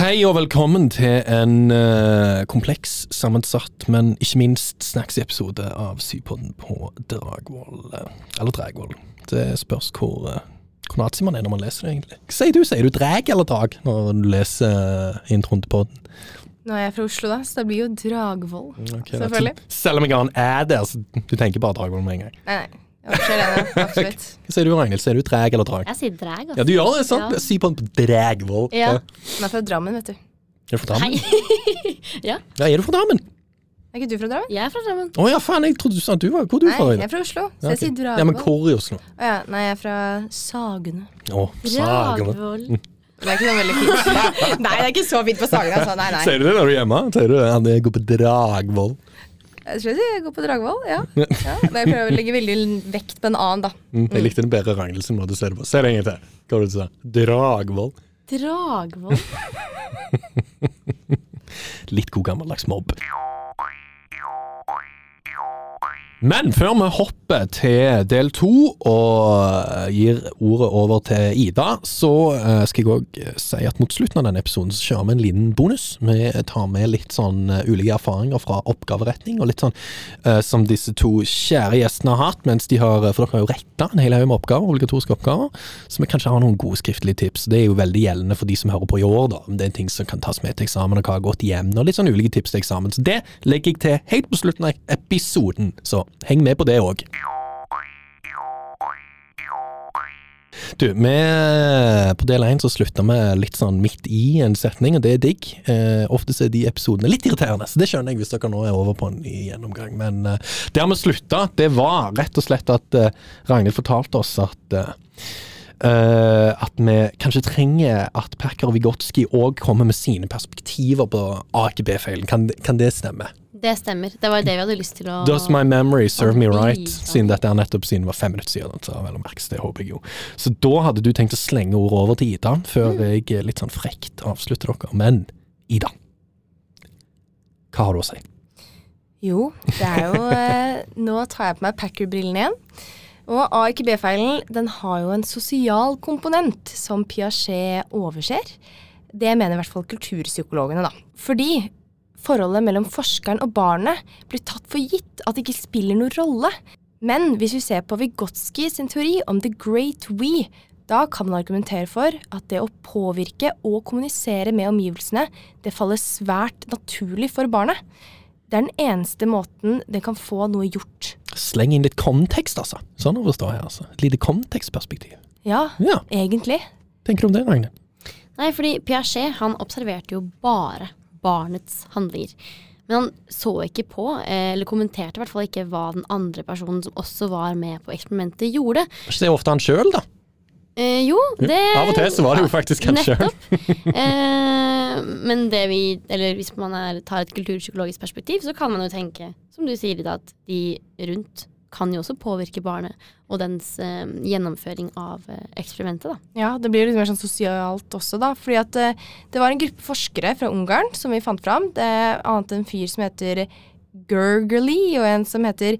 Hei og velkommen til en uh, kompleks, sammensatt, men ikke minst snacksy episode av Sypodden på Dragvoll. eh, Eller Dragvoll. Det spørs hvor, uh, hvor nazi man er når man leser det, egentlig. Hva sier du? Sier du drag eller drag når du leser uh, introen til podden? Nå er jeg fra Oslo, da, så det blir jo Dragvoll. Okay, Selvfølgelig. Selv om jeg har en æ der, så du tenker bare Dragvoll med en gang. Nei, nei. Absolutt. Hva sier du, Ragnhild? Sier du drag eller drag? Jeg sier drag, altså. Ja, du gjør det, sant? Ja. Si på Dragvoll. Ja. Hun er fra Drammen, vet du. Er du fra Drammen? Hei. Ja, er du fra Drammen? Er ikke du fra Drammen? Jeg er fra Drammen. Å ja, faen, jeg trodde du sa at du var Hvor er du Nei, fra? jeg er fra Oslo, så Ja, jeg sier. Dragvoll. Ja, men hvor i Oslo? Å ja, nei, jeg er fra Sagene. Å, Sagene. Dragvoll. Det er ikke sånn veldig fint. nei, det er ikke så fint på Sagene, altså. Nei, nei. Sier du det når du er hjemme? Sier du at jeg går på Dragvoll? Jeg tror jeg går på Dragvoll, ja. ja. Men jeg prøver å legge veldig vekt på en annen, da. Mm, jeg likte den bedre Ragnhild sin måte å se det på. Se det en gang til. Hva var det du sa? Dragvoll. Dragvoll. Litt god gammeldags mobb. Men før vi hopper til del to og gir ordet over til Ida, så eh, skal jeg òg si at mot slutten av denne episoden så kjører vi en liten bonus. Vi tar med litt sånn eh, ulike erfaringer fra oppgaveretning, og litt sånn eh, som disse to kjære gjestene har hatt, mens de har For dere har jo retta en hel haug med oppgaver, obligatoriske oppgaver, så vi kanskje har noen gode skriftlige tips. Det er jo veldig gjeldende for de som hører på i år, da. Om det er ting som kan tas med til eksamen, og hva har gått igjen, og litt sånn ulike tips til eksamen. Så det legger jeg til helt på slutten av episoden, så heng med på det òg. Du, vi, på del én slutta vi litt sånn midt i en setning, og det er digg. Eh, ofte er de episodene litt irriterende, så det skjønner jeg hvis dere nå er over på en ny gjennomgang. Men eh, der vi slutta, det var rett og slett at eh, Ragnhild fortalte oss at eh, at vi kanskje trenger at Packer og Vigotskij òg kommer med sine perspektiver på AKB-feilen. Kan, kan det stemme? Det stemmer. Det var det vi hadde lyst til å Does my memory serve me right? Siden dette er nettopp siden det var fem minutter siden. Så vel å merke, så det håper jeg jo. Så da hadde du tenkt å slenge ordet over til Ida, før Mm. jeg eh, litt sånn frekt avslutter dere. Men Ida, hva har du å si? Jo, det er jo eh, Nå tar jeg på meg Packer-brillene igjen. Og A ikke B-feilen den har jo en sosial komponent som Piaget overser. Det mener i hvert fall kulturpsykologene, da. Fordi forholdet mellom forskeren og barnet blir tatt for gitt at det ikke spiller noen rolle. Men hvis vi ser på Vygotsky sin teori om the great we, da kan man argumentere for at det å påvirke og kommunisere med omgivelsene, det faller svært naturlig for barnet. Det er den eneste måten det kan få noe gjort. Sleng inn litt kontekst, altså. Sånn å forstå her, altså. Et lite kontekstperspektiv. Ja, Ja, egentlig. tenker du om det, Ragnhild? Nei, fordi Piaget han observerte jo bare barnets handlinger. Men han så ikke på, eh, eller kommenterte i hvert fall ikke hva den andre personen som også var med på eksperimentet, gjorde. Ikke det ofte han sjøl, da? Eh, jo, det Av og til så var det jo faktisk han sjøl. Nettopp. Eh, men det vi, eller hvis man er, tar et kulturpsykologisk perspektiv, så kan man jo tenke, som du sier, Ida, at de rundt kan jo også påvirke barnet og dens eh, gjennomføring av eh, eksperimentet. Da. Ja, det blir litt mer sånn sosialt også, da. Fordi at eh, det var en gruppe forskere fra Ungarn som vi fant fram. Det er annet en fyr som heter Gergerly, og en som heter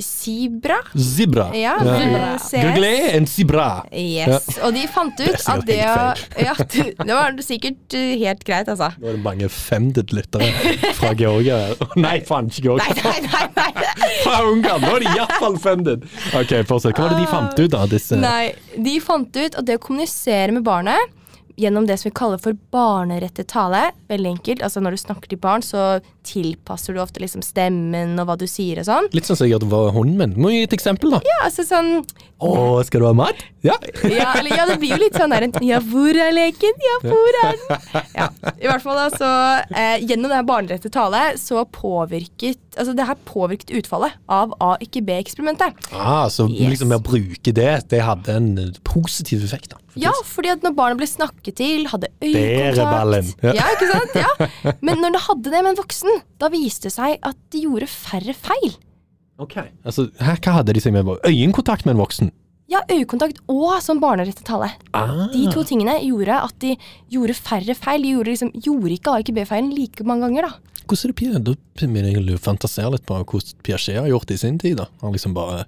Sibra. Zebra. Ja, ja. Google en zebra. Yes. Og de fant ut at det å ja, Det var sikkert eh, helt greit, altså. Nå er det mange femded-lyttere fra Georgia. Nei, faen, ikke Georgia. nei, nei. nei. Fra Ungarn! Nå er de iallfall femded. Ok, fortsett. Hva var det de fant ut da? disse Nei, de fant ut at det å kommunisere med barnet gjennom det som vi kaller for barnerettet tale, veldig enkelt, altså når du snakker til barn, så tilpasser du ofte liksom stemmen og hva du sier og sånn. Litt sånn som jeg gjør med hunden min. Må gi et eksempel, da. Ja, altså sånn Å, skal du ha mat? Ja. ja, eller, ja, det blir jo litt sånn der en Ja, hvor er leken? Ja, hvor er den? Ja, I hvert fall da, så eh, Gjennom det her barnerettet tale så påvirket Altså det her påvirket utfallet av A ikke B-eksperimentet. Ah, så Yes. liksom med å bruke det, det hadde en positiv effekt, da. Ja, fordi at når barnet ble snakket til, hadde øyekontakt Ja. Ja, ikke sant? Ja. Men når det hadde det med en voksen, da viste det seg at de gjorde færre feil. Ok. Altså, her, hva hadde de seg med? Øyekontakt med en voksen? Ja, øyekontakt og som barnerettet tale. Ah. De to tingene gjorde at de gjorde færre feil. De gjorde, liksom, gjorde ikke A ikke B-feilen like mange ganger, da. Hvordan er det Pierre? Da begynner jeg å fantasere litt på hvordan Piaget har gjort det i sin tid. da. Han liksom bare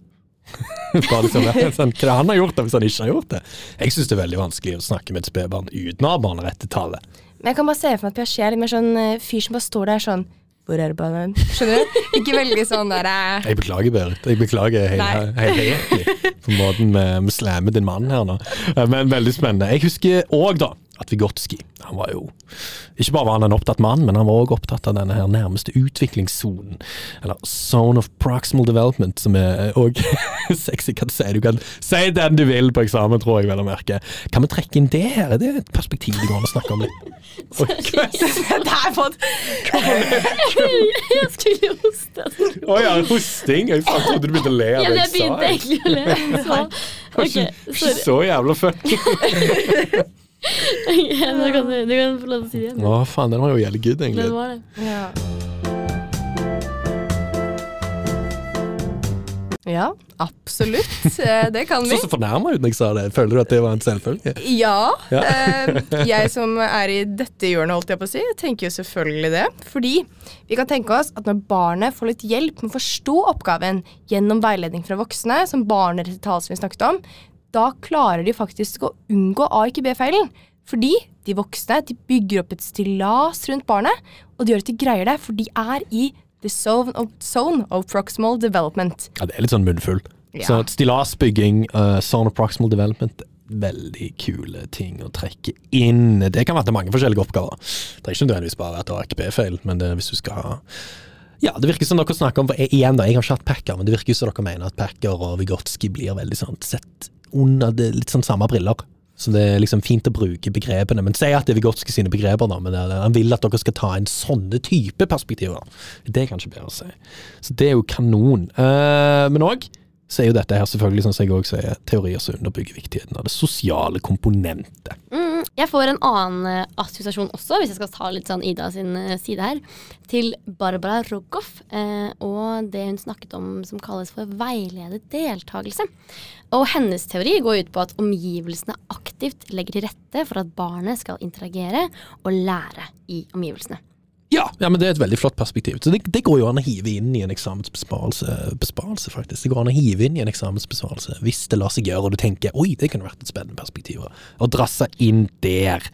liksom, sånn, Hva han har gjort det hvis han ikke har gjort det? Jeg syns det er veldig vanskelig å snakke med et spedbarn uten å ha barnerettetale. Men jeg kan bare se for meg at Piaget er litt mer sånn eh, fyr som bare står der sånn Hvor er banen? Skjønner du? Ikke veldig sånn der eh, Jeg beklager, Berit. Jeg beklager helhetlig på måten vi, vi slammer din mann her nå. Eh, Men veldig spennende. Jeg husker òg, da, at Vigotskij han var jo Ikke bare var han en opptatt mann, men han var òg opptatt av denne her nærmeste utviklingssonen. Eller zone of proximal development, som er òg sexy. Kan du si Du kan si den du vil på eksamen, tror jeg vel å merke. Kan vi trekke inn det her? Det Er et perspektiv det går an å snakke om litt? Jeg skulle hoste. Å ja, hosting? Jeg trodde du begynte å le av det jeg jeg jeg sa. begynte egentlig å le. Så, ok, Ikke sorry. så jævla Nå kan du, du kan få lov til å si det igjen. Å, faen, den var jo jævlig good, Den egentlig. var det. Ja. ja, absolutt. Eh, Det kan vi. Så så fornærma ut når jeg sa det. Føler du at det var en selvfølge? Ja. Ja. eh, jeg som er i dette hjørnet, holdt jeg på å si, tenker jo selvfølgelig det. Fordi vi kan tenke oss at når barnet får litt hjelp med å forstå oppgaven gjennom veiledning fra voksne, som barnerettet som vi snakket om, da klarer de faktisk å unngå A, ikke B-feilen. Fordi de voksne de bygger opp et stillas rundt barnet, og de gjør at de greier det, for de er i the zone of, zone of proximal development. Ja, det er litt sånn munnfull. Ja. Så stillasbygging, uh, zone of proximal development, veldig kule ting å trekke inn. Det kan være til mange forskjellige oppgaver. Det er ikke nødvendigvis bare at det er AKP-feil, men det hvis du skal ha ja, det virker som dere snakker om for Igjen da, jeg har ikke hatt Packer, men det virker som dere mener at Packer og Vigotski blir veldig sånn sett under det, litt sånn samme briller. Så det er liksom fint å bruke begrepene. Men si at det er Vigotskij sine begreper, da. Men han vil at dere skal ta inn sånne type perspektiver. Det er kanskje bedre å si. Så det er jo kanon. Uh, men òg så er jo dette her selvfølgelig, sånn som jeg også sier, teorier som underbygger viktigheten av det sosiale komponentet. Mm, jeg får en annen eh, assosiasjon også, hvis jeg skal ta litt sånn Ida sin eh, side her, til Barbara Rogoff eh, og det hun snakket om som kalles for veiledet deltakelse. Og hennes teori går ut på at omgivelsene aktivt legger til rette for at barnet skal interagere og lære i omgivelsene. Ja, ja, men det er et veldig flott perspektiv. Så det, det går jo an å hive inn i en eksamensbesparelse, besparelse, faktisk. Det går an å hive inn i en eksamensbesparelse hvis det lar seg gjøre, og du tenker oi, det kunne vært et spennende perspektiv å- drasse inn der.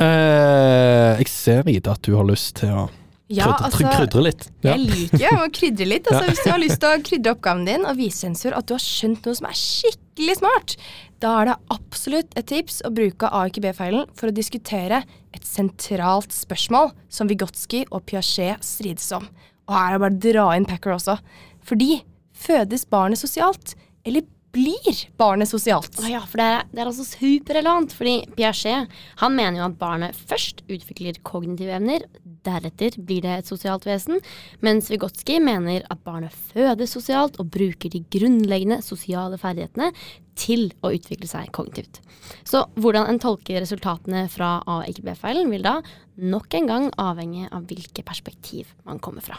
Uh, jeg ser, Ida, at du har lyst til å Ja, altså, krydre litt. Ja. Jeg liker å krydre litt. Altså, Hvis du har lyst til å krydre oppgaven din og vise sensor at du har skjønt noe som er skikkelig smart, da er det absolutt et tips å bruke A-IQ-B-feilen for å diskutere et sentralt spørsmål som Vigotskij og Piaget strides om. Og her er det bare å dra inn Packer også. Fordi fødes barnet sosialt, eller blir barnet sosialt? Å ja, for det er, det er altså superrelevant. Fordi Piaget han mener jo at barnet først utvikler kognitive evner, deretter blir det et sosialt vesen. Mens Vygotskij mener at barnet fødes sosialt og bruker de grunnleggende sosiale ferdighetene til å utvikle seg kognitivt. Så hvordan en tolker resultatene fra A- og B-feilen vil da nok en gang avhenge av hvilke perspektiv man kommer fra.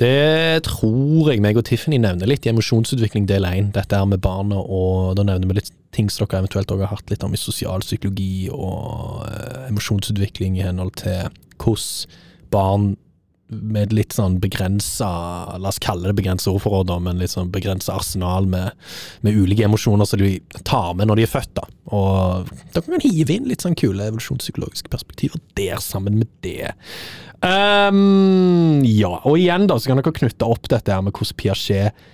Det tror jeg meg og Tiffany nevner litt i emosjonsutvikling del 1. Dette her med barna, og da nevner vi litt ting som dere eventuelt også har hatt litt om i sosialpsykologi og eh, emosjonsutvikling i henhold til hvordan barn med litt sånn begrensa, la oss kalle det begrensa ordforråd, men litt sånn begrensa arsenal med, med ulike emosjoner som de tar med når de er født. da. Og da kan man hive inn litt sånn kule evolusjonspsykologiske perspektiver der sammen med det. Um, ja, og igjen da, så kan dere knytte opp dette her med hvordan Piaget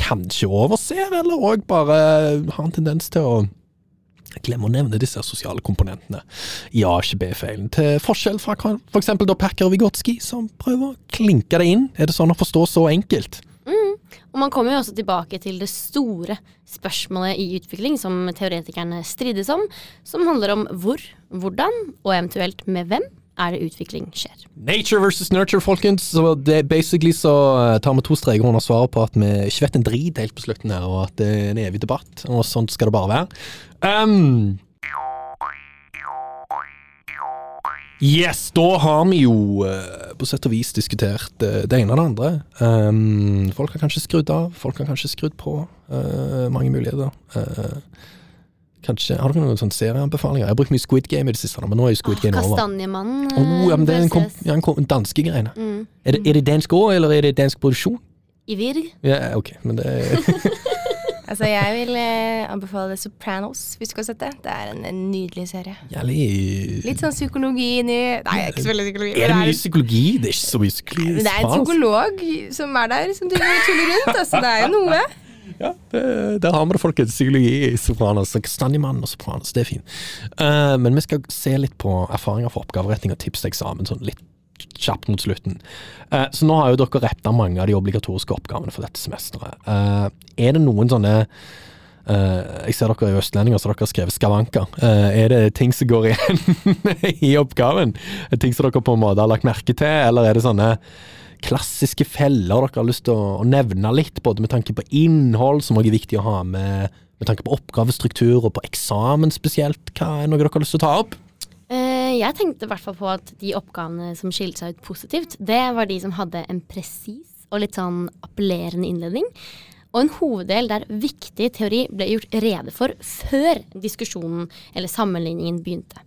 kanskje overser, eller òg bare har en tendens til å glemme å nevne disse sosiale komponentene i A-ikke-B-feilen, til forskjell fra hva- for Packer og Vigotski, som prøver å klinke det inn. Er det sånn å forstå så enkelt? Og man kommer jo også tilbake til det store spørsmålet i utvikling som teoretikerne strides om, som handler om hvor, hvordan og eventuelt med hvem er det utvikling skjer. Nature versus nurture, folkens. Så det, basically så eh, tar vi to streker under svaret på at vi ikke vet en drit helt på slutten her, og at det er en evig debatt, og sånt skal det bare være. Um, yes, da har vi jo eh, på sett og vis diskutert eh, det ene og det andre. Um, folk har kanskje skrudd av, folk har kanskje skrudd på. Uh, mange muligheter. Eh, kanskje, Har dere noen sånne serieanbefalinger? Jeg har brukt mye Squid Game i det siste, men nå er jo Squid Game over. Kastanjemannen Oh, ja, men det er en, kom, ja, en kom, danske greiene. Mm. Er det, er det dansk òg, eller er det dansk produksjon? I Virg. Ja, ok, men det Altså, jeg vil eh, anbefale Sopranos, hvis du har sett det. Det er en, en nydelig serie. Jævlig Litt sånn psykologi inni Nei, ikke så veldig psykologi. Er det mye psykologi? Det er ikke så mye psykologi. det er en psykolog som er der, som tuller rundt. Altså, det er jo noe. Ja, der har vi det, folkens. Psykologi i Sopranos. Kastanjemann og Sopranos, det er fint. Uh, men vi skal se litt på erfaringer for oppgaveretting og tips til eksamen, sånn litt kjapt mot slutten. Uh, så nå har jo dere retta mange av de obligatoriske oppgavene for dette semesteret. Uh, er det noen sånne Jeg ser dere er østlendinger, så dere har skrevet skavanker. Er det ting som går igjen i oppgaven? Ting som dere på en måte har lagt merke til, eller er det sånne klassiske feller dere har lyst til å, å nevne litt, både med tanke på innhold, som også er viktig å ha med, med tanke på oppgavestruktur og på eksamen spesielt? Hva er noe dere har lyst til å ta opp? Eh, jeg tenkte i hvert fall på at de oppgavene som skilte seg ut positivt, det var de som hadde en presis og litt sånn appellerende innledning. Og en hoveddel der viktig teori ble gjort rede for før diskusjonen eller sammenligningen begynte.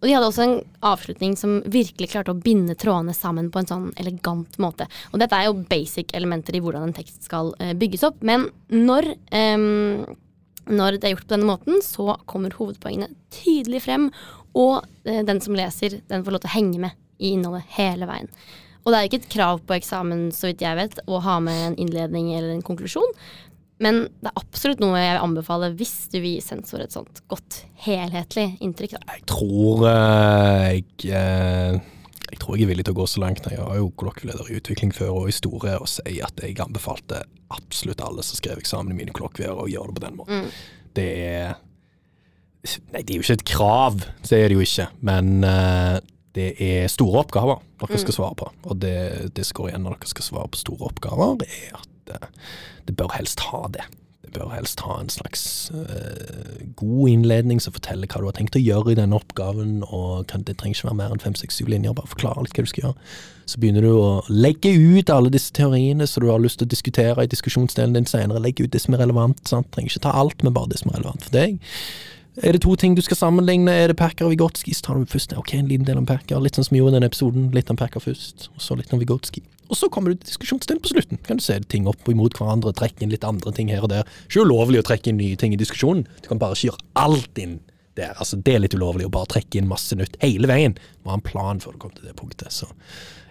Og de hadde også en avslutning som virkelig klarte å binde trådene sammen på en sånn elegant måte. Og dette er jo basic elementer i hvordan en tekst skal eh, bygges opp. Men når, um, når det er gjort på denne måten, så kommer hovedpoengene tydelig frem. Og uh, den som leser, den får lov til å henge med i innholdet hele veien. Og det er ikke et krav på eksamen, så vidt jeg vet, å ha med en innledning eller en konklusjon. Men det er absolutt noe jeg vil anbefale hvis du vil gi sensor et sånt godt helhetlig inntrykk. Da. Jeg tror eh, jeg eh, Jeg tror jeg er villig til å gå så langt. Jeg har jo kollokvieleder i utvikling før og i store, og sier at jeg anbefalte absolutt alle som skrev eksamen i mine kollokvier, å gjøre det på den måten. Mm. Det er Nei, det er jo ikke et krav, så er det jo ikke. Men uh, det er store oppgaver dere skal svare på. Og det, det som går igjen når dere skal svare på store oppgaver, er at eh, det bør helst ha det. Det bør helst ha en slags uh, god innledning som forteller hva du har tenkt å gjøre i denne oppgaven. og kan, Det trenger ikke være mer enn fem, seks, syv linjer. Bare forklare litt hva du skal gjøre. Så begynner du å legge ut alle disse teoriene som du har lyst til å diskutere i diskusjonsdelen din senere. Legge ut det som er relevant. sant? Trenger ikke ta alt, men bare det som er relevant for deg. Er det to ting du skal sammenligne? Er det Packer og Vigotski? Så tar du først ok, en liten del om Packer, litt sånn som vi gjorde i denne episoden. Litt om Packer først, og så litt om Vigotski. Og så kommer du til diskusjonsdelen på slutten. Kan du se ting opp imot hverandre, trekke inn litt andre ting her og der. Ikke ulovlig å trekke inn nye ting i diskusjonen. Du kan bare ikke gjøre alt inn der. Altså, det er litt ulovlig å bare trekke inn masse nytt hele veien. Du må ha en plan før du kommer til det punktet. Så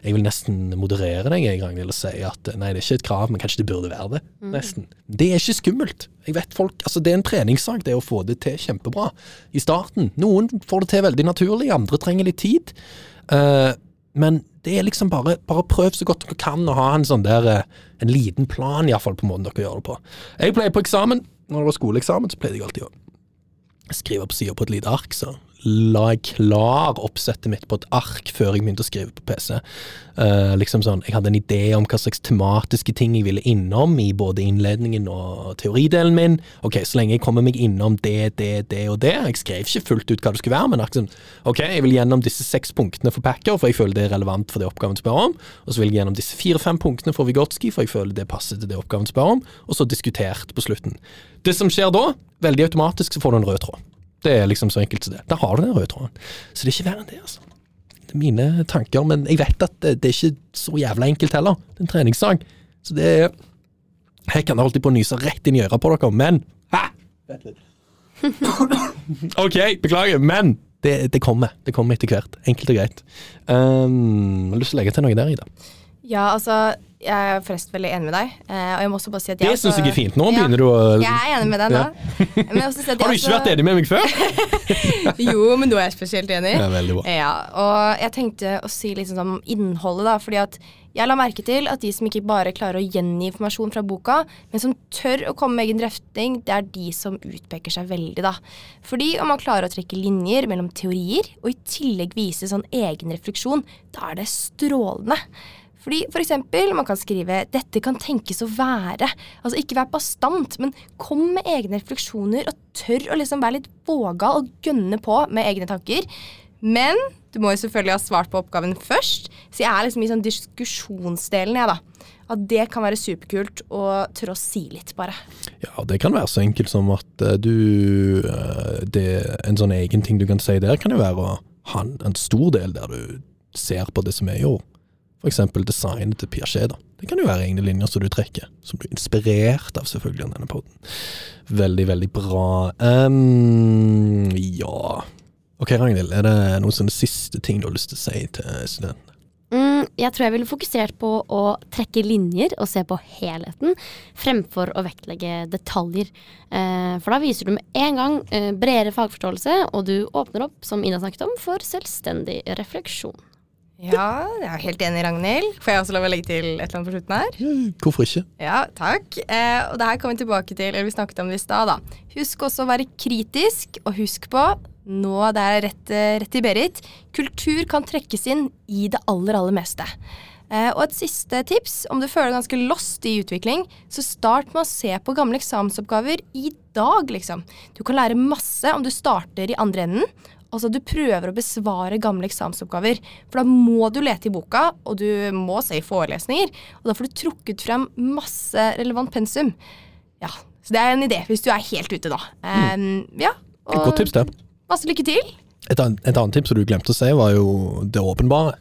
jeg vil nesten moderere deg en gang og si at nei, det er ikke et krav, men kanskje det burde være det. Nesten. Det er ikke skummelt. Jeg vet folk, altså Det er en treningssak, det å få det til kjempebra i starten. Noen får det til veldig naturlig, andre trenger litt tid. Uh, men det er liksom bare, bare prøv så godt dere kan å ha en sånn der eh, En liten plan, iallfall, på måten dere gjør det på. Jeg pleier på eksamen, når det var skoleeksamen, så pleide jeg alltid å skrive på sida på et lite ark, så la jeg klar oppsettet mitt på et ark før jeg begynte å skrive på PC. Uh, liksom sånn, Jeg hadde en idé om hva slags tematiske ting jeg ville innom i både innledningen og teoridelen min. Ok, Så lenge jeg kommer meg innom det, det, det og det. Jeg skrev ikke fullt ut hva det skulle være, men sånn, ok, jeg vil gjennom disse seks punktene for Packer, for jeg føler det er relevant for det oppgaven spør om. Og så vil jeg gjennom disse fire-fem punktene for Vigotski, for jeg føler det passer til det oppgaven spør om. Og så diskutert på slutten. Det som skjer da, veldig automatisk så får du en rød tråd. Det er liksom så enkelt som det. Da har du den røde tråden. Så det er ikke verre enn det, altså. Det er mine tanker, men jeg vet at det, det er ikke så jævla enkelt heller. Det er en treningssak. Så det er Jeg kan holde på å nyse rett inn i øret på dere, men Hæ? Vent litt. OK, beklager, men det, det kommer. Det kommer etter hvert. Enkelt og greit. Um, har du lyst til å legge til noe der, Ida? Ja, altså, jeg er forresten veldig enig med deg. Eh, og jeg må også bare si at jeg Det syns jeg er fint. Nå Ja, begynner du å Jeg er enig med deg nå. Også si Har du ikke vært enig med meg før? Jo, men nå er jeg spesielt enig. Ja, veldig bra. Ja, og jeg tenkte å si litt sånn om innholdet, da. Fordi at jeg la merke til at de som ikke bare klarer å gjengi informasjon fra boka, men som tør å komme med egen drøfting, det er de som utpeker seg veldig, da. Fordi om man klarer å trekke linjer mellom teorier, og i tillegg vise sånn egen refleksjon, da er det strålende. Fordi for eksempel, man kan skrive 'dette kan tenkes å være'. Altså ikke vær bastant, men kom med egne refleksjoner og tør å liksom være litt vågal og gønne på med egne tanker. Men du må jo selvfølgelig ha svart på oppgaven først, så jeg er liksom i sånn diskusjonsdelen, jeg, da. At det kan være superkult å tørre å si litt, bare. Ja, det kan være så enkelt som at eh, du eh, det, En sånn egen ting du kan si der, kan jo være å ha en, stor del der du ser på det som er gjort. f.eks. designet til Piaget. da. Det kan jo være egne linjer som du trekker, som du er inspirert av selvfølgelig av denne poden. Veldig, veldig bra. Um, ja Ok, Ragnhild, er det noen sånne siste ting du har lyst til å si til studentene? Mm, jeg tror jeg ville fokusert på å trekke linjer og se på helheten, fremfor å vektlegge detaljer. Eh, for da viser du med en gang eh, bredere fagforståelse, og du åpner opp, som Ina snakket om, for selvstendig refleksjon. Ja, jeg er helt enig, Ragnhild. Får jeg også lov å legge til et eller annet på slutten her? Hvorfor ikke? Ja, takk. Eh, og det her kommer vi tilbake til, eller vi snakket om det i stad, da. Husk også å være kritisk, og husk på, nå det er rett, eh, rett til Berit, kultur kan trekkes inn i det aller, aller meste. Eh, og et siste tips, om du føler deg ganske lost i utvikling, så start med å se på gamle eksamensoppgaver i dag, liksom. Du kan lære masse om du starter i andre enden. Altså du prøver å besvare gamle eksamensoppgaver. For da må du lete i boka, og du må se i forelesninger. Og da får du trukket frem masse relevant pensum. Ja, Så det er en idé hvis du er helt ute, da. Um, ja, og godt tips, det. masse lykke til. Et annet, et annet tips som du glemte å si, var jo det åpenbare.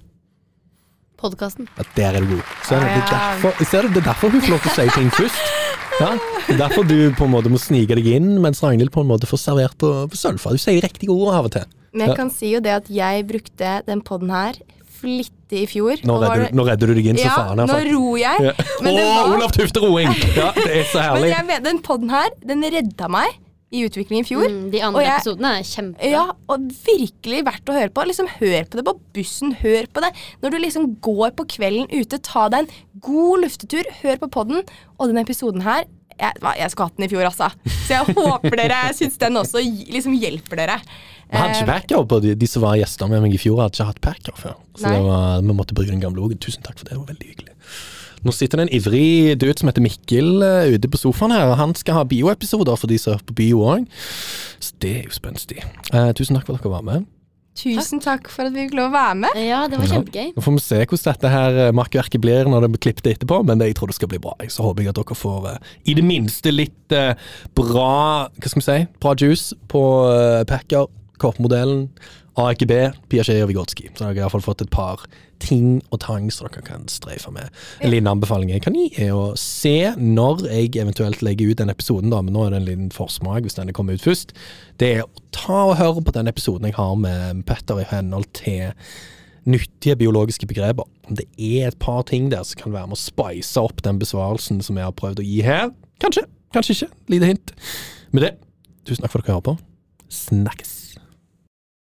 Podkasten. Ja, der er du god. Så er det, det, er derfor, ser du, det er derfor hun får lov til å si ting først. Ja, det er derfor du på en måte må snike deg inn, mens Ragnhild på en måte får servert på, på sølvfat. Du sier riktige ord av og til. Men jeg kan si jo det at jeg brukte den poden her flittig i fjor. Nå og redder, du, nå redder du deg inn så ja, faen. nå ror jeg. Ja. Å, var- Olav Tufte roing! Ja, det er så Men herlig. jeg den poden her, den redda meg i utviklingen i fjor. Mm, de andre jeg- episodene er kjempebra. Ja, og virkelig verdt å høre på. Liksom Hør på det på bussen, hør på det når du liksom går på kvelden ute. Ta deg en god luftetur, hør på podden. Og denne episoden her jeg, jeg skulle hatt den i fjor, altså. Så jeg håper dere syns den også liksom hjelper dere. Vi hadde ikke packer på de, de som var gjester med meg i fjor, hadde ikke hatt packer før. Så var, vi måtte bruke den gamle logen. Tusen takk for det, det var veldig hyggelig. Nå sitter det en ivrig dude som heter Mikkel eh, ute på sofaen her, og han skal ha bioepisoder for de som hører på bio òg. Så det er jo spenstig. Eh, tusen takk for at dere var med. Tusen takk for at vi fikk lov å være med. Ja, det var kjempegøy. Nå får vi se hvordan dette her eh, makkverket blir når det blir klippet etterpå, men jeg tror det skal bli bra. Så håper jeg at dere får eh, i det minste litt eh, bra Hva skal vi si? Bra juice på Packer, korpmodellen, AKB, Piaget og Vigotski. Så dere har i hvert fall fått et par ting og tang som dere kan streife med. En liten anbefaling jeg kan gi, er å se når jeg eventuelt legger ut den episoden, da, men nå er det en liten forsmak hvis denne kommer ut først. Det er å ta og høre på den episoden jeg har med Petter i henhold til nyttige biologiske begreper. Om det er et par ting der som kan være med å spice opp den besvarelsen som jeg har prøvd å gi her. Kanskje, kanskje ikke. Lite hint. Med det, tusen takk for at dere hører på. Snakkes.